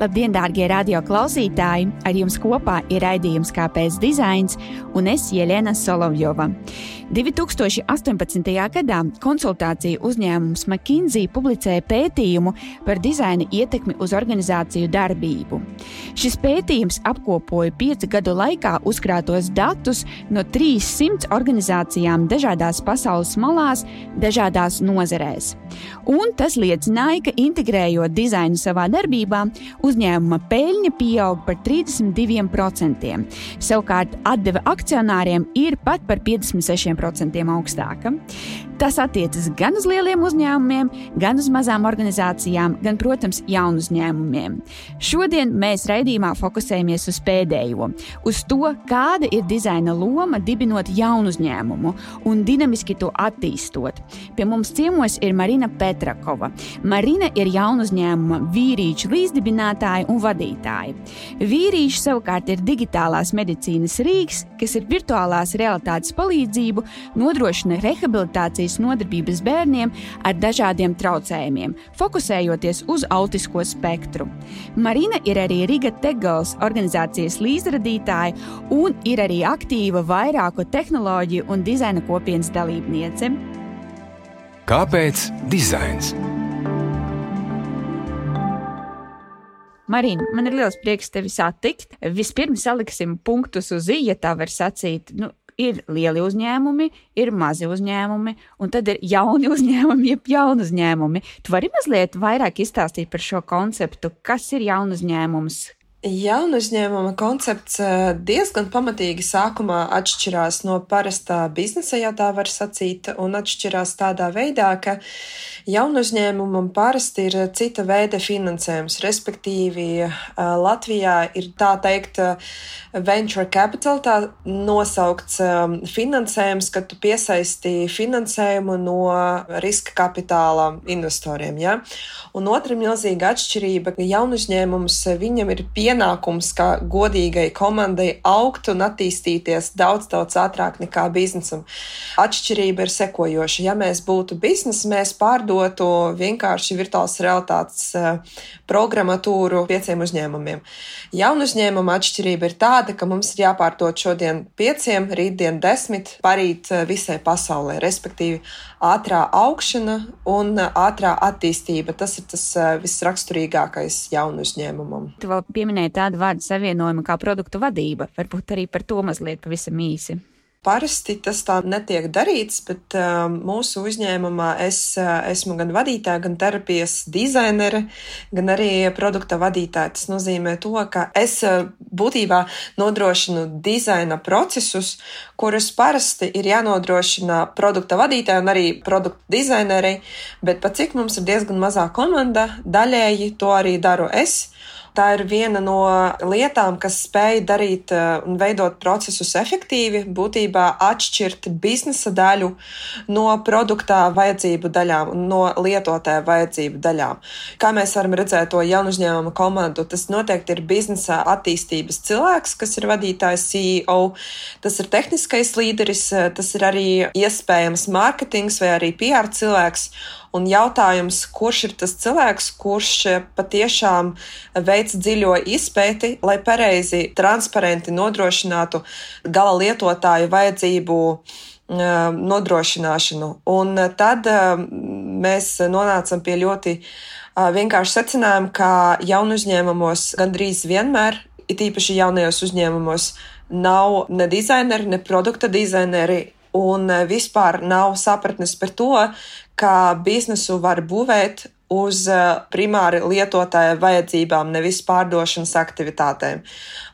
Labdien, dārgie radio klausītāji! Ar jums kopā ir raidījums Kāpēc dizains un es Jelena Solovjova. 2018. gadā konsultāciju uzņēmums McKinsey publicēja pētījumu par dizaina ietekmi uz organizāciju darbību. Šis pētījums apkopoja piecu gadu laikā uzkrātos datus no 300 organizācijām dažādās pasaules malās, dažādās nozerēs. Un tas liecināja, ka integrējot dizainu savā darbībā, uzņēmuma peļņa pieaug par 32%. Savukārt atdeve akcionāriem ir pat par 56% augstāka. Tas attiecas gan uz lieliem uzņēmumiem, gan uz mazām organizācijām, gan, protams, jaunu uzņēmumiem. Šodien mēs raidījumā fokusējamies uz pēdējo, uz to, kāda ir dizaina loma dibinot jaunu uzņēmumu un dinamiski to attīstot. Pie mums ciemos ir Marina Petrakova. Marina ir jaunu uzņēmuma vīriešu līdzdibinātāja un vadītāja. Vīrieši savukārt ir digitālās medicīnas rīks, kas ir virtuālās realitātes palīdzību nodrošina rehabilitācijas terapijas nodarbības bērniem ar dažādiem traucējumiem, fokusējoties uz autisko spektru. Marina ir arī Riga Tegals organizācijas līdzradītāja un ir arī aktīva vairāku tehnoloģiju un dizaina kopienas dalībniece. Kāpēc dizains? Marina, man ir liels prieks tevi satikt. Vispirms saliksim punktus uz īja, tā var sacīt. Nu, ir lieli uzņēmumi, ir mazi uzņēmumi, un tad ir jauni uzņēmumi, jeb jaunu uzņēmumi. Tu vari mazliet vairāk izstāstīt par šo konceptu, kas ir jaunu uzņēmums, Jaunu uzņēmuma koncepts eh, diezgan pamatīgi sākumā atšķirās no parastā biznesa, ja tā var sacīt, un atšķirās tādā veidā, ka jaunu uzņēmumam parasti ir cita veida finansējums, respektīvi eh, Latvijā ir tā teikt eh, venture capital, tā nosaukts finansējums, kad tu piesaisti finansējumu no riska kapitāla investoriem. Ja? Un otra milzīga atšķirība, ka jaunu uzņēmums viņam ir pieejams pienākums kā godīgai komandai augt un attīstīties daudz, daudz ātrāk nekā biznesam. Atšķirība ir sekojoša. Ja mēs būtu biznesa, mēs pārdotu vienkārši virtuālas realitātes eh, programmatūru pieciem uzņēmumiem. Jaunu uzņēmumu atšķirība ir tāda, ka mums ir jāpārdod šodien pieciem, rītdien desmit, parīt eh, visai pasaulē, respektīvi ātrā augšana un ātrā attīstība. Tas ir tas eh, visraksturīgākais jaunu uzņēmumam. Tu vēl pieminēji tādu vārdu savienojumu kā produktu vadība. Varbūt arī par to mazliet pavisam īsi. Parasti tas tā netiek darīts, bet uh, mūsu uzņēmumā es uh, esmu gan vadītāja, gan terapijas dizainere, gan arī produkta vadītāja. Tas nozīmē to, ka es uh, būtībā nodrošinu dizaina procesus, kurus parasti ir jānodrošina produkta vadītājai un arī produkta dizainerei, bet pat cik mums ir diezgan mazā komanda, daļēji to arī daru es. Tā ir viena no lietām, kas spēj darīt eh, un veidot procesus efektīvi, būtībā atšķirt biznesa daļu no produktā vajadzību daļām un no lietotāja vajadzību daļām. Kā mēs varam redzēt to jaunu uzņēmumu komandu, tas noteikti ir biznesa attīstības cilvēks, kas ir vadītājs CEO, tas ir tehniskais līderis, eh, tas ir arī iespējams mārketings vai arī PR cilvēks. Un jautājums, kurš ir tas cilvēks, kurš patiešām veic dziļo izpēti, lai pareizi, transparenti nodrošinātu gala lietotāju vajadzību nodrošināšanu. Un tad mēs nonācam pie ļoti vienkārši secinājuma, ka jaunu uzņēmumos gandrīz vienmēr, it īpaši jaunajos uzņēmumos, nav ne dizaineri, ne produkta dizaineri, un vispār nav sapratnes par to, kā biznesu var būvēt uz eh, primāri lietotāja vajadzībām, nevis pārdošanas aktivitātēm.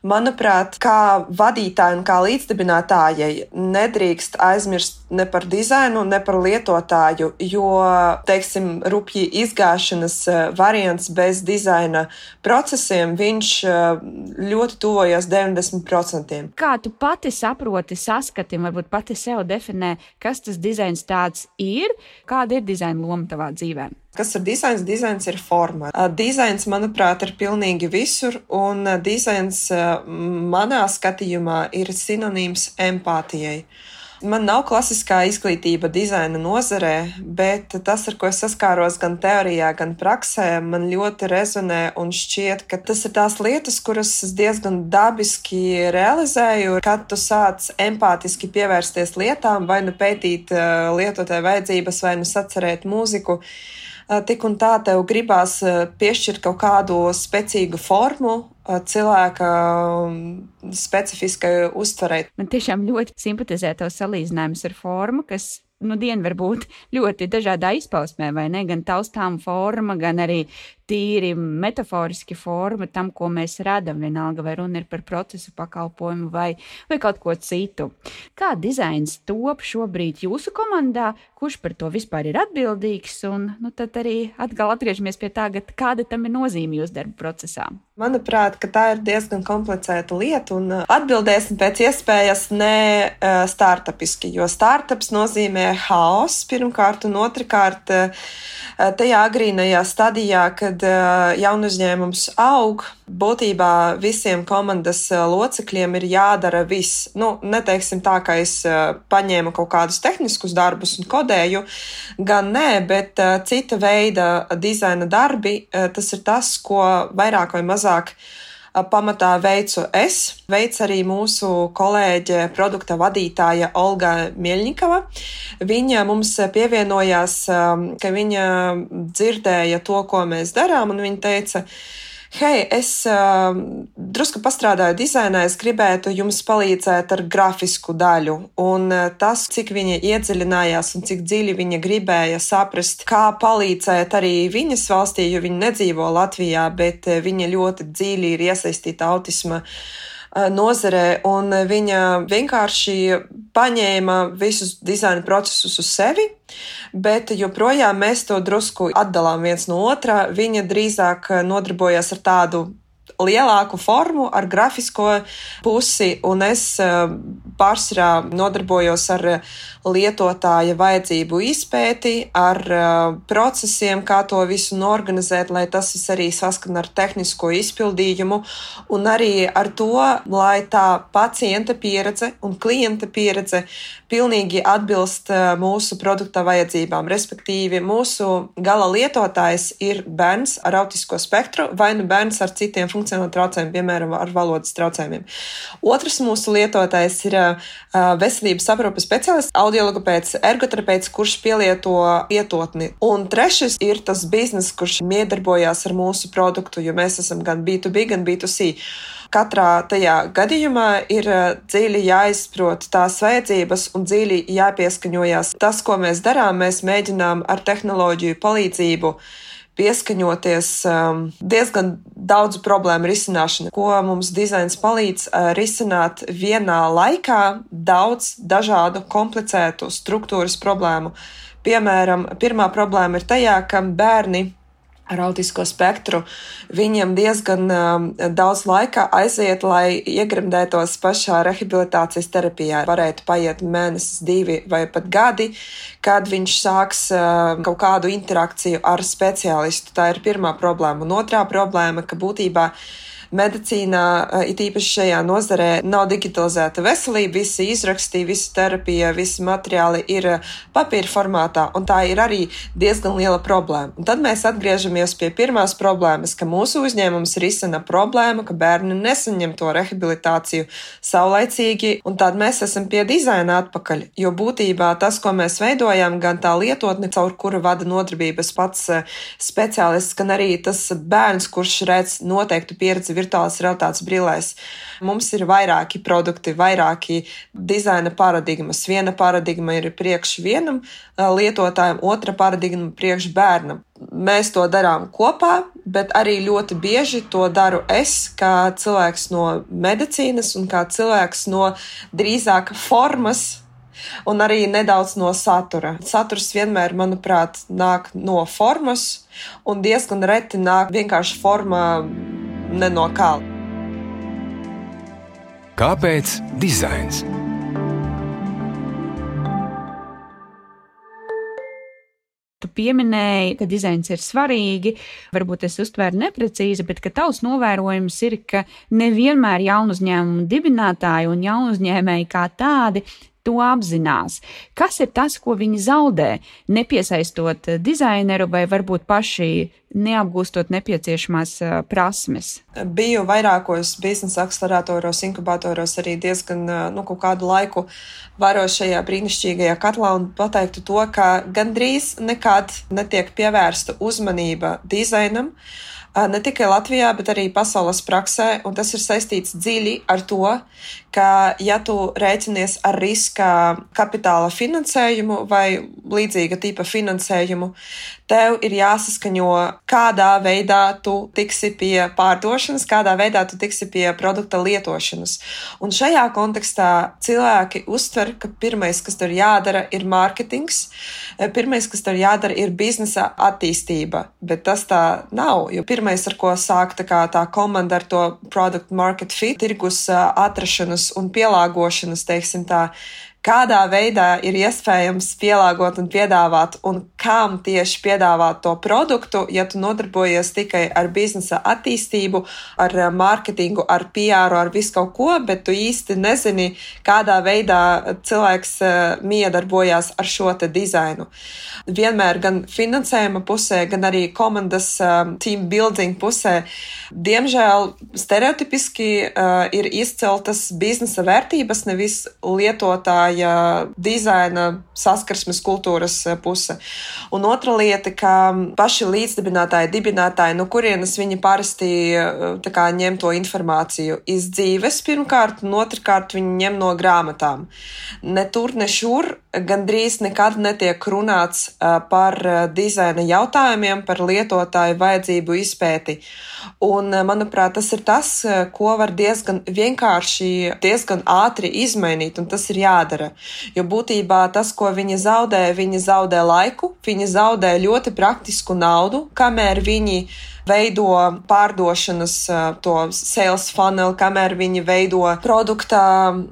Manuprāt, kā vadītājai un kā līdzdibinātājai nedrīkst aizmirst ne par dizainu, ne par lietotāju, jo, teiksim, rupji izgāšanas eh, variants bez dizaina procesiem, viņš eh, ļoti tuvojas 90%. Kā tu pati saproti, saskati, varbūt pati sev definē, kas tas dizains tāds ir, kāda ir dizaina loma tavā dzīvēm? Kas ir dizains? Dizains ir forma. Dizains, manuprāt, ir pilnīgi visur, un dizains manā skatījumā ir sinonīms empātijai. Man nav klasiskā izglītība dizaina nozarē, bet tas, ar ko es saskāros gan teorijā, gan praksē, man ļoti rezonē un šķiet, ka tas ir tās lietas, kuras es diezgan dabiski realizēju, kad tu sāc empātiski pievērsties lietām, vai nu pētīt uh, lietotāju vajadzības, vai nu sacerēt mūziku. Uh, tik un tā tev gribās uh, piešķirt kaut kādu spēcīgu formu, cilvēka specifiskai uztverei. Man tiešām ļoti simpatizē tavs salīdzinājums ar formu, kas nu, dienu var būt ļoti dažādā izpausmē, vai ne? Gan taustām forma, gan arī tīri metaforiski forma tam, ko mēs radām. Vienalga, vai runa ir par procesu, pakalpojumu vai, vai kaut ko citu. Kā dizains top šobrīd jūsu komandā, kurš par to vispār ir atbildīgs? Un nu, tad arī atkal atgriežamies pie tā, kāda tam ir nozīme jūsu darba procesā. Manuprāt, tā ir diezgan komplicēta lieta, un uh, atbildēsim pēc iespējas ne uh, startupiski, jo startups nozīmē haosu pirmkārt, un otrkārt, uh, tajā agrīnajā stadijā, kad jaunu uzņēmums aug, būtībā visiem komandas locekļiem ir jādara viss. Nu, neteiksim tā, ka es paņēmu kaut kādus tehniskus darbus un kodēju, gan nē, bet cita veida dizaina darbi, tas ir tas, ko vairāk vai mazāk pamatā veicu es, veic arī mūsu kolēģe, produkta vadītāja Olga Mielņikava. Viņa mums pievienojās, ka viņa dzirdēja to, ko mēs darām, un viņa teica, hei, es uh, drusku pastrādāju dizainā, es gribētu jums palīdzēt ar grafisku daļu. Un uh, tas, cik viņa iedziļinājās un cik dziļi viņa gribēja saprast, kā palīdzēt arī viņas valstī, jo viņa nedzīvo Latvijā, bet uh, viņa ļoti dziļi ir iesaistīta autisma nozarē, un viņa vienkārši paņēma visus dizaina procesus uz sevi, bet joprojām mēs to drusku atdalām viens no otrā. Viņa drīzāk nodarbojas ar tādu lielāku formu, ar grafisko pusi, un es pārsvarā nodarbojos ar lietotāja vajadzību izpēti, ar uh, procesiem, kā to visu norganizēt, lai tas arī saskan ar tehnisko izpildījumu, un arī ar to, lai tā pacienta pieredze un klienta pieredze pilnīgi atbilst uh, mūsu produkta vajadzībām. Respektīvi, mūsu gala lietotājs ir bērns ar autisko spektru vai nu bērns ar citiem funkcionāliem traucējumiem, piemēram, ar valodas traucējumiem. Otrs mūsu lietotājs ir uh, veselības aprūpes speciālists audiologopēds, ergoterapeits, kurš pielieto lietotni. Un trešais ir tas bizness, kurš miedarbojās ar mūsu produktu, jo mēs esam gan B2B, gan B2C. Katrā tajā gadījumā ir eh, dziļi jāizprot tās vajadzības un dziļi jāpieskaņojas. Tas, ko mēs darām, mēs mēģinām ar tehnoloģiju palīdzību pieskaņoties um, diezgan daudzu problēmu risināšanai, ko mums dizains palīdz uh, risināt vienā laikā daudz dažādu komplicētu struktūras problēmu. Piemēram, pirmā problēma ir tajā, ka bērni ar autisko spektru, viņiem diezgan um, daudz laika aiziet, lai iegremdētos pašā rehabilitācijas terapijā. Varētu paiet mēnesis, divi vai pat gadi, kad viņš sāks uh, kaut kādu interakciju ar speciālistu. Tā ir pirmā problēma. Un otrā problēma, ka būtībā medicīnā, eh, it īpaši šajā nozarē, nav digitalizēta veselība, visi izraksti, visa terapija, visi materiāli ir eh, papīra formātā, un tā ir arī diezgan liela problēma. Un tad mēs atgriežamies pie pirmās problēmas, ka mūsu uzņēmums risina problēmu, ka bērni nesaņem to rehabilitāciju saulaicīgi, un tad mēs esam pie dizaina atpakaļ, jo būtībā tas, ko mēs veidojam, gan tā lietotne, caur kuru vada nodarbības pats eh, speciālists, gan arī tas bērns, kurš redz noteiktu pieredzi virtuālās realitātes brillēs. Mums ir vairāki produkti, vairāki dizaina paradigmas. Viena paradigma ir priekš vienam lietotājam, otra paradigma priekš bērnam. Mēs to darām kopā, bet arī ļoti bieži to daru es, kā cilvēks no medicīnas un kā cilvēks no drīzāk formas un arī nedaudz no satura. Saturs vienmēr, manuprāt, nāk no formas, un diezgan reti nāk vienkārši formā ne no kā. Kāpēc dizains? Tu pieminēji, ka dizains ir svarīgi. Varbūt es uztvēru neprecīzi, bet tavs novērojums ir, ka nevienmēr jaunu uzņēmumu dibinātāji un jaunu uzņēmēji kā tādi to apzinās. Kas ir tas, ko viņi zaudē, nepiesaistot dizaineru vai varbūt paši neapgūstot nepieciešamās prasmes? Biju vairākos biznesa akceleratoros, inkubatoros arī diezgan nu, kādu laiku varo šajā brīnišķīgajā katlā un pateiktu to, ka gandrīz nekad netiek pievērsta uzmanība dizainam ne tikai Latvijā, bet arī pasaules praksē, un tas ir saistīts dziļi ar to, ka, ja tu rēķinies ar riska kapitāla finansējumu vai līdzīga tipa finansējumu, tev ir jāsaskaņo, kādā veidā tu tiksi pie pārdošanas, kādā veidā tu tiksi pie produkta lietošanas. Un šajā kontekstā cilvēki uztver, ka pirmais, kas tur jādara, ir mārketings, pirmais, kas tur jādara, ir biznesa attīstība, bet tas tā nav, jo pirmais, ar ko sāk tā, kā, tā komanda ar to product market fit, tirgus atrašanas un pielāgošanas, teiksim tā, kādā veidā ir iespējams pielāgot un piedāvāt, un kam tieši piedāvāt to produktu, ja tu nodarbojies tikai ar biznesa attīstību, ar eh, mārketingu, ar PR, ar visu kaut ko, bet tu īsti nezini, kādā veidā cilvēks eh, miedarbojās ar šo te dizainu. Vienmēr gan finansējuma pusē, gan arī komandas um, team building pusē, diemžēl stereotipiski ir izceltas biznesa vērtības, nevis lietotāji ja dizaina saskarsmes kultūras e, puse. Un otra lieta, ka paši līdzdibinātāji, dibinātāji, no kurienes viņi parasti e, kā, ņem to informāciju iz dzīves pirmkārt, un otrkārt viņi ņem no grāmatām. Ne tur, ne šur gandrīz nekad netiek runāts par dizaina jautājumiem, par lietotāju vajadzību izpēti. Un, manuprāt, tas ir tas, ko var diezgan vienkārši, diezgan ātri izmainīt, un tas ir jādara. Jo būtībā tas, ko viņi zaudē, viņi zaudē laiku, viņi zaudē ļoti praktisku naudu, kamēr viņi veido pārdošanas, to sales funnel, kamēr viņi veido produkta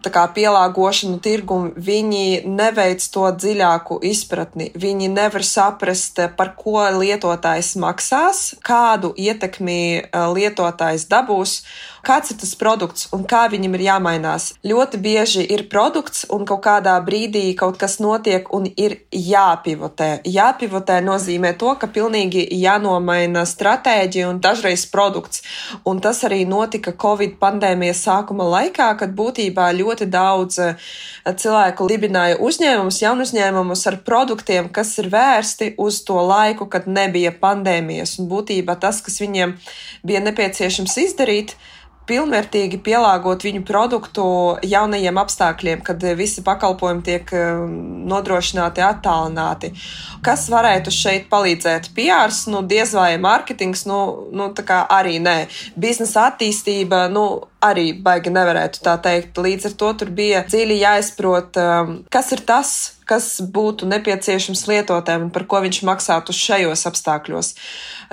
kā, pielāgošanu tirgumu, viņi neveic to dziļāku izpratni. Viņi nevar saprast, par ko lietotājs maksās, kādu ietekmi lietotājs dabūs kāds ir tas produkts un kā viņam ir jāmainās. Ļoti bieži ir produkts un kaut kādā brīdī kaut kas notiek un ir jāpivotē. Jāpivotē nozīmē to, ka pilnīgi jānomaina stratēģija un dažreiz produkts. Un tas arī notika Covid pandēmijas sākuma laikā, kad būtībā ļoti daudz eh, cilvēku dibināja uzņēmumus, jaunu uzņēmumus ar produktiem, kas ir vērsti uz to laiku, kad nebija pandēmijas. Un būtībā tas, kas viņiem bija nepieciešams izdarīt, pilnvērtīgi pielāgot viņu produktu jaunajiem apstākļiem, kad visi pakalpojumi tiek um, nodrošināti attālināti. Kas varētu šeit palīdzēt? PR, nu, diez vai mārketings, nu, nu tā kā arī nē. Biznesa attīstība, nu, arī baigi nevarētu tā teikt. Līdz ar to tur bija dziļi jāizprot, um, kas ir tas, kas būtu nepieciešams lietotājiem un par ko viņš maksātu šajos apstākļos.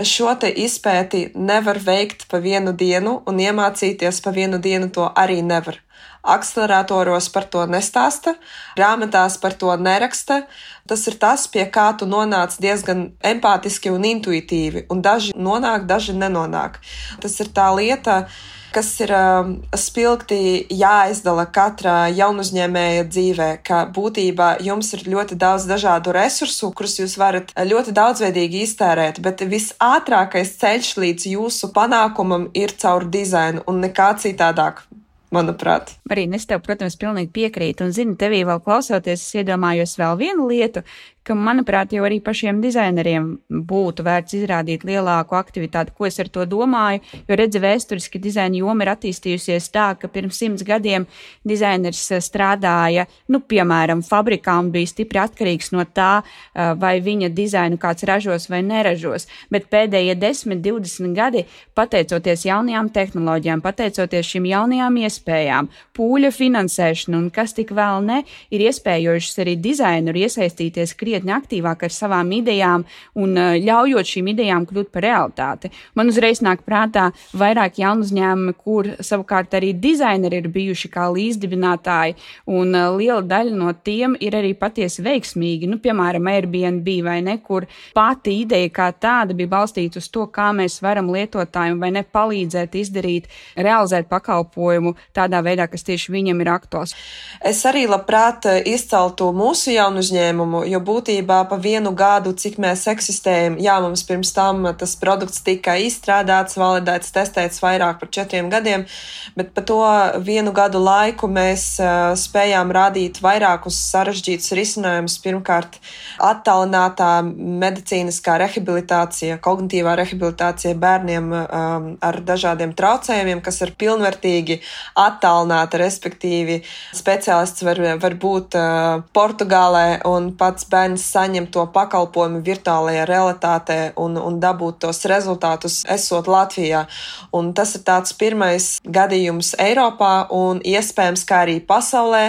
Šo te izpēti nevar veikt pa vienu dienu un iemācīties pa vienu dienu to arī nevar. Akceleratoros par to nestāsta, grāmatās par to neraksta. Tas ir tas, pie kā tu nonāc diezgan empātiski un intuitīvi, un daži nonāk, daži nenonāk. Tas ir tā lieta, ka kas ir um, spilgti jāizdala katrā jaunuzņēmēja dzīvē, ka būtībā jums ir ļoti daudz dažādu resursu, kurus jūs varat ļoti daudzveidīgi iztērēt, bet visātrākais ceļš līdz jūsu panākumam ir caur dizainu un nekā citādāk manuprāt. Marīna, es tev, protams, pilnīgi piekrītu, un zinu, tevī vēl klausoties, es iedomājos vēl vienu lietu, ka, manuprāt, jau arī pašiem dizaineriem būtu vērts izrādīt lielāku aktivitāti, ko es ar to domāju. Jo redzi, vēsturiski dizaina joma ir attīstījusies tā, ka pirms simts gadiem dizainers eh, strādāja, nu, piemēram, fabrikā un bija stipri atkarīgs no tā, eh, vai viņa dizainu kāds ražos vai neražos. Bet pēdējie 10, 20 gadi, pateicoties jaunajām tehnoloģijām, pateicoties šīm jaunajām iespējām, pūļa finansēšana un kas tik vēl ne, ir iespējošas arī dizaineru iesaistīties krīzē krietni aktīvāk ar savām idejām un uh, ļaujot šīm idejām kļūt par realitāti. Man uzreiz nāk prātā vairāk jaunu uzņēmumu, kur savukārt arī dizaineri ir bijuši kā līdzdibinātāji, un uh, liela daļa no tiem ir arī patiesi veiksmīgi. Nu, piemēram, Airbnb vai ne, kur pati ideja kā tāda bija balstīta uz to, kā mēs varam lietotājiem vai ne palīdzēt izdarīt, realizēt pakalpojumu tādā veidā, kas tieši viņam ir aktuāls. Es arī labprāt eh, izceltu mūsu jaunu uzņēmumu, jo būtībā pa vienu gadu, cik mēs eksistējam, jā, mums pirms tam tas produkts tika izstrādāts, validēts, testēts vairāk par četriem gadiem, bet pa to vienu gadu laiku mēs spējām rādīt vairākus sarežģītus risinājumus. Pirmkārt, attālinātā medicīniskā rehabilitācija, kognitīvā rehabilitācija bērniem um, ar dažādiem traucējumiem, kas ir pilnvērtīgi attālināti, respektīvi speciālists var, var būt uh, Portugālē un pats bērns saņem to pakalpojumu virtuālajā realitātē un, un dabūt tos rezultātus, esot Latvijā. Un tas ir tāds pirmais gadījums Eiropā un iespējams, kā arī pasaulē.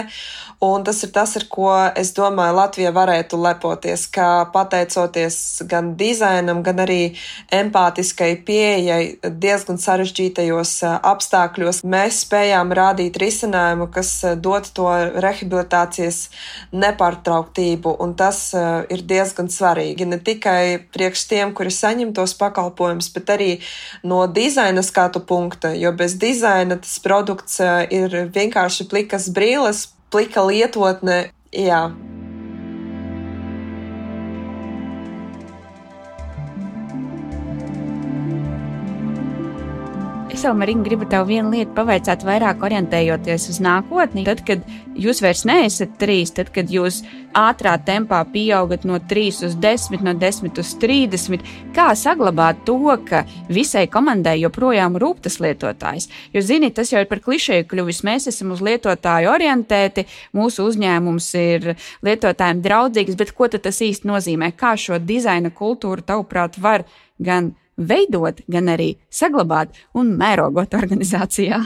Un tas ir tas, ar ko es domāju, Latvija varētu lepoties, ka pateicoties gan dizainam, gan arī empātiskai pieejai diezgan sarežģītajos apstākļos, mēs spējām rādīt risinājumu, kas dod to rehabilitācijas nepārtrauktību, un tas ir diezgan svarīgi. Ne tikai priekš tiem, kuri saņem tos pakalpojumus, bet arī no dizaina skatu punkta, jo bez dizaina tas produkts ir vienkārši plikas brīles, plika lietotne. Jā. Es vēl, Marina, gribu tev vienu lietu pavaicāt, vairāk orientējoties uz nākotni. Tad, kad jūs vairs neesat trīs, tad, kad jūs ātrā tempā pieaugat no 3 uz 10, no 10 uz 30, kā saglabāt to, ka visai komandai joprojām rūp tas lietotājs? Jo, zini, tas jau ir par klišēju kļuvis. Mēs esam uz lietotāju orientēti, mūsu uzņēmums ir lietotājiem draudzīgs, bet ko tas īsti nozīmē? Kā šo dizaina kultūru, tavuprāt, var gan veidot, gan arī saglabāt un mērogot organizācijā.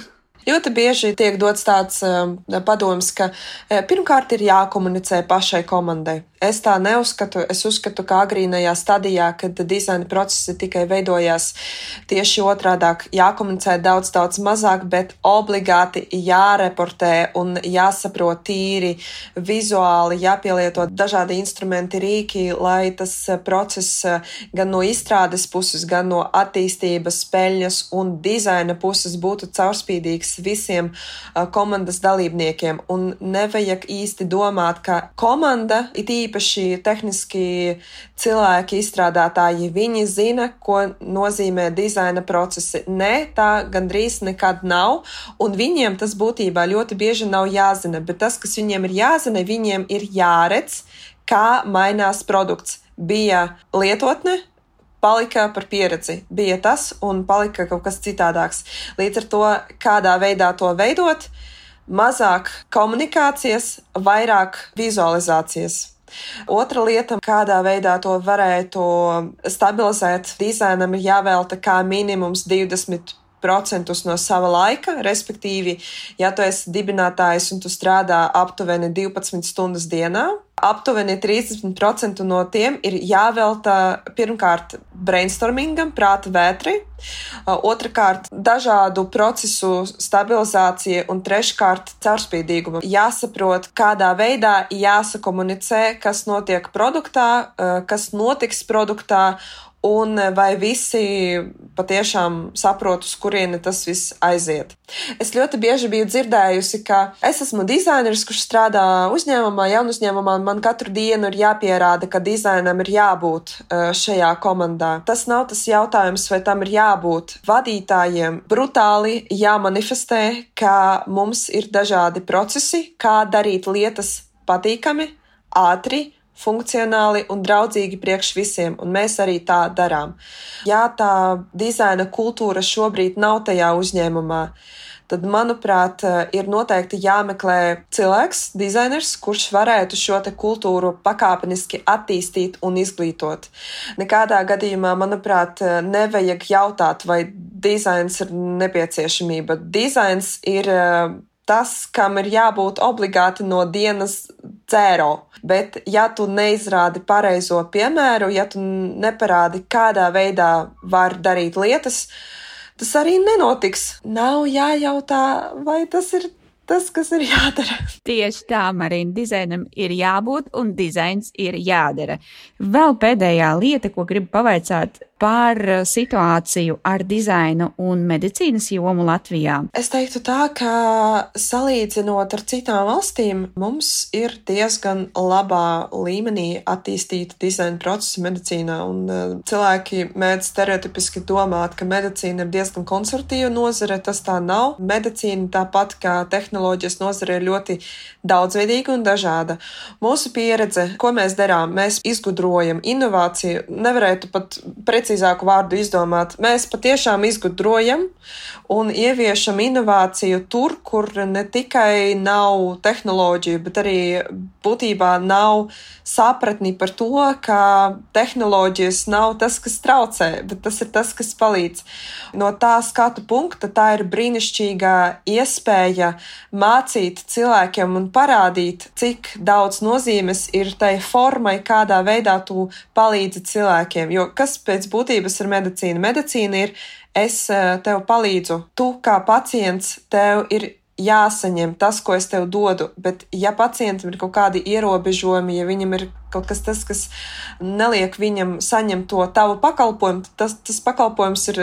Ļoti bieži tiek dots tāds uh, padoms, ka uh, pirmkārt ir jākomunicē pašai komandai. Es tā neuzskatu. Es uzskatu, ka agrīnajā stadijā, kad dizaina procesi tikai veidojās tieši otrādāk, jākomunicē daudz, daudz mazāk, bet obligāti jāreportē un jāsaprot tīri vizuāli, jāpielieto dažādi instrumenti, rīki, lai tas process gan no izstrādes puses, gan no attīstības, peļņas un dizaina puses būtu caurspīdīgs visiem komandas dalībniekiem. Un nevajag īsti domāt, ka komanda it īpaši īpaši tehniski cilvēki, izstrādātāji, viņi zina, ko nozīmē dizaina procesi. Nē, tā gandrīz nekad nav, un viņiem tas būtībā ļoti bieži nav jāzina, bet tas, kas viņiem ir jāzina, viņiem ir jāredz, kā mainās produkts. Bija lietotne, palika par pieredzi. Bija tas un palika kaut kas citādāks. Līdz ar to, kādā veidā to veidot, mazāk komunikācijas, vairāk vizualizācijas. Otra lieta, kādā veidā to varētu stabilizēt, dizainam ir jāvelta kā minimums 20 procentus no sava laika, respektīvi, ja tu esi dibinātājs un tu strādā aptuveni 12 stundas dienā, aptuveni 30% no tiem ir jāvelta pirmkārt brainstormingam, prāta vētri, otrkārt dažādu procesu stabilizācija un treškārt caurspīdīguma. Jāsaprot, kādā veidā jāsakomunicē, kas notiek produktā, kas notiks produktā un vai visi patiešām saprot, uz kurieni tas viss aiziet. Es ļoti bieži biju dzirdējusi, ka es esmu dizaineris, kurš strādā uzņēmumā, jaunu uzņēmumā, un man katru dienu ir jāpierāda, ka dizainam ir jābūt eh, šajā komandā. Tas nav tas jautājums, vai tam ir jābūt vadītājiem. Brutāli jāmanifestē, ka mums ir dažādi procesi, kā darīt lietas patīkami, ātri funkcionāli un draudzīgi priekš visiem, un mēs arī tā darām. Ja tā dizaina kultūra šobrīd nav tajā uzņēmumā, tad, manuprāt, ir noteikti jāmeklē cilvēks, dizainers, kurš varētu šo kultūru pakāpeniski attīstīt un izglītot. Nekādā gadījumā, manuprāt, nevajag jautāt, vai dizains ir nepieciešamība. Dizains ir tas, kam ir jābūt obligāti no dienas cēro. Bet, ja tu neizrādi pareizo piemēru, ja tu neparādi, kādā veidā var darīt lietas, tas arī nenotiks. Nav jājautā, vai tas ir tas, kas ir jādara. Tieši tā, Marina, dizainam ir jābūt un dizains ir jādara. Vēl pēdējā lieta, ko gribu pavaicāt par situāciju ar dizainu un medicīnas jomu Latvijā. Es teiktu tā, ka salīdzinot ar citām valstīm, mums ir diezgan labā līmenī attīstīta dizaina procesa medicīnā, un uh, cilvēki mēdz stereotipiski domāt, ka medicīna ir diezgan konservatīva nozare. Tas tā nav. Medicīna tāpat kā tehnoloģija tehnoloģijas nozare ir ļoti daudzveidīga un dažāda. Mūsu pieredze, ko mēs darām, mēs izgudrojam inovāciju, nevarētu pat precīzāku vārdu izdomāt. Mēs patiešām izgudrojam un ieviešam inovāciju tur, kur ne tikai nav tehnoloģiju, bet arī būtībā nav sapratni par to, ka tehnoloģijas nav tas, kas traucē, bet tas ir tas, kas palīdz. No tā skatu punkta tā ir brīnišķīga iespēja mācīt cilvēkiem un parādīt, cik daudz nozīmes ir tai formai, kādā veidā tu palīdzi cilvēkiem. Jo kas pēc būtības ir medicīna? Medicīna ir es eh, tev palīdzu, tu kā pacients, tev ir jāsaņem tas, ko es tev dodu, bet ja pacientam ir kaut kādi ierobežojumi, ja viņam ir kaut kas tas, kas neliek viņam saņemt to tavu pakalpojumu, tas, tas pakalpojums ir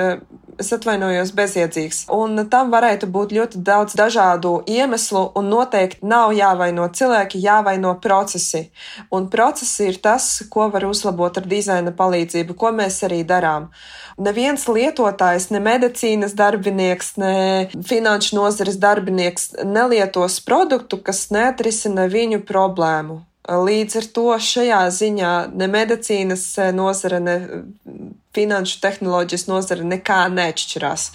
es atvainojos, bezjēdzīgs. Un tam varētu būt ļoti daudz dažādu iemeslu, un noteikti nav jāvaino cilvēki, jāvaino procesi. Un procesi ir tas, ko var uzlabot ar dizaina palīdzību, ko mēs arī darām. Neviens lietotājs, ne medicīnas darbinieks, ne finanšu nozares darbinieks nelietos produktu, kas neatrisina viņu problēmu. Līdz ar to šajā ziņā ne medicīnas nozare, ne finanšu tehnoloģijas nozare nekā neatšķirās.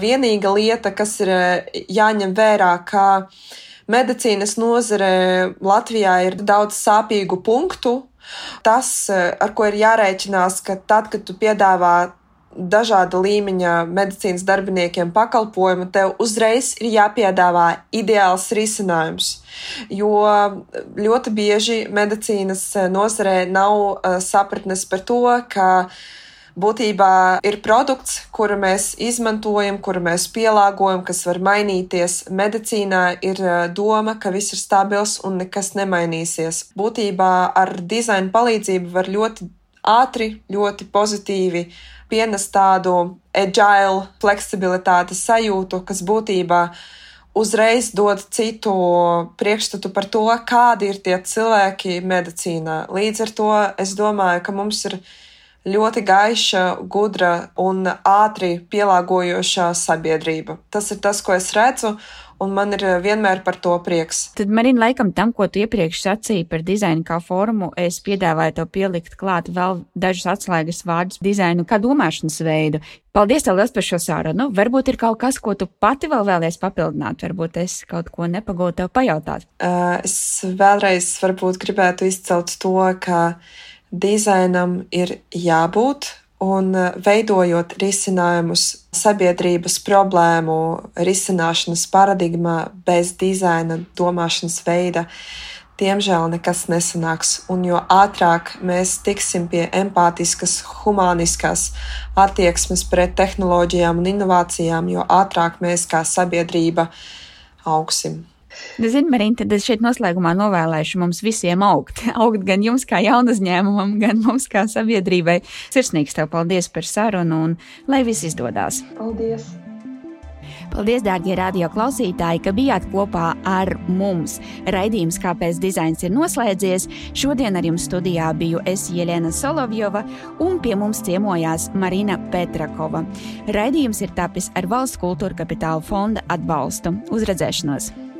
Vienīga lieta, kas ir jāņem vērā, ka medicīnas nozare Latvijā ir daudz sāpīgu punktu. Tas, ar ko ir jārēķinās, ka tad, kad tu piedāvā dažāda līmeņa medicīnas darbiniekiem pakalpojumu, tev uzreiz ir jāpiedāvā ideāls risinājums. Jo ļoti bieži medicīnas nozarē nav sapratnes par to, ka būtībā ir produkts, kuru mēs izmantojam, kuru mēs pielāgojam, kas var mainīties. Medicīnā ir doma, ka viss ir stabils un nekas nemainīsies. Būtībā ar dizaina palīdzību var ļoti ātri, ļoti pozitīvi pienes tādu agile, fleksibilitātes sajūtu, kas būtībā uzreiz dod citu priekšstatu par to, kādi ir tie cilvēki medicīnā. Līdz ar to es domāju, ka mums ir ļoti gaiša, gudra un ātri pielāgojošā sabiedrība. Tas ir tas, ko es redzu, un man ir vienmēr par to prieks. Tad, Marina, laikam tam, ko tu iepriekš sacīji par dizainu kā formu, es piedāvāju tev pielikt klāt vēl dažus atslēgas vārdus dizainu kā domāšanas veidu. Paldies tev liels par šo sārunu. Varbūt ir kaut kas, ko tu pati vēl vēlies papildināt, varbūt es kaut ko nepagūtu tev pajautāt. Uh, es vēlreiz varbūt gribētu izcelt to, ka dizainam ir jābūt un eh, veidojot risinājumus sabiedrības problēmu risināšanas paradigmā bez dizaina domāšanas veida, diemžēl nekas nesanāks. Un jo ātrāk mēs tiksim pie empātiskas, humaniskas attieksmes pret tehnoloģijām un inovācijām, jo ātrāk mēs kā sabiedrība augsim. Nu, Zini, Marina, tad es šeit noslēgumā novēlēšu mums visiem augt. Augt gan jums kā jaunu uzņēmumam, gan mums kā sabiedrībai. Sirsnīgs tev paldies par sarunu un lai viss izdodas. Paldies! Paldies, dārgie radio klausītāji, ka bijāt kopā ar mums. Raidījums, kāpēc dizains ir noslēdzies. Šodien ar jums studijā biju es Jelena Solovjova un pie mums ciemojās Marina Petrakova. Raidījums ir tapis ar Valsts kultūra kapitāla fonda atbalstu. Uz redzēšanos!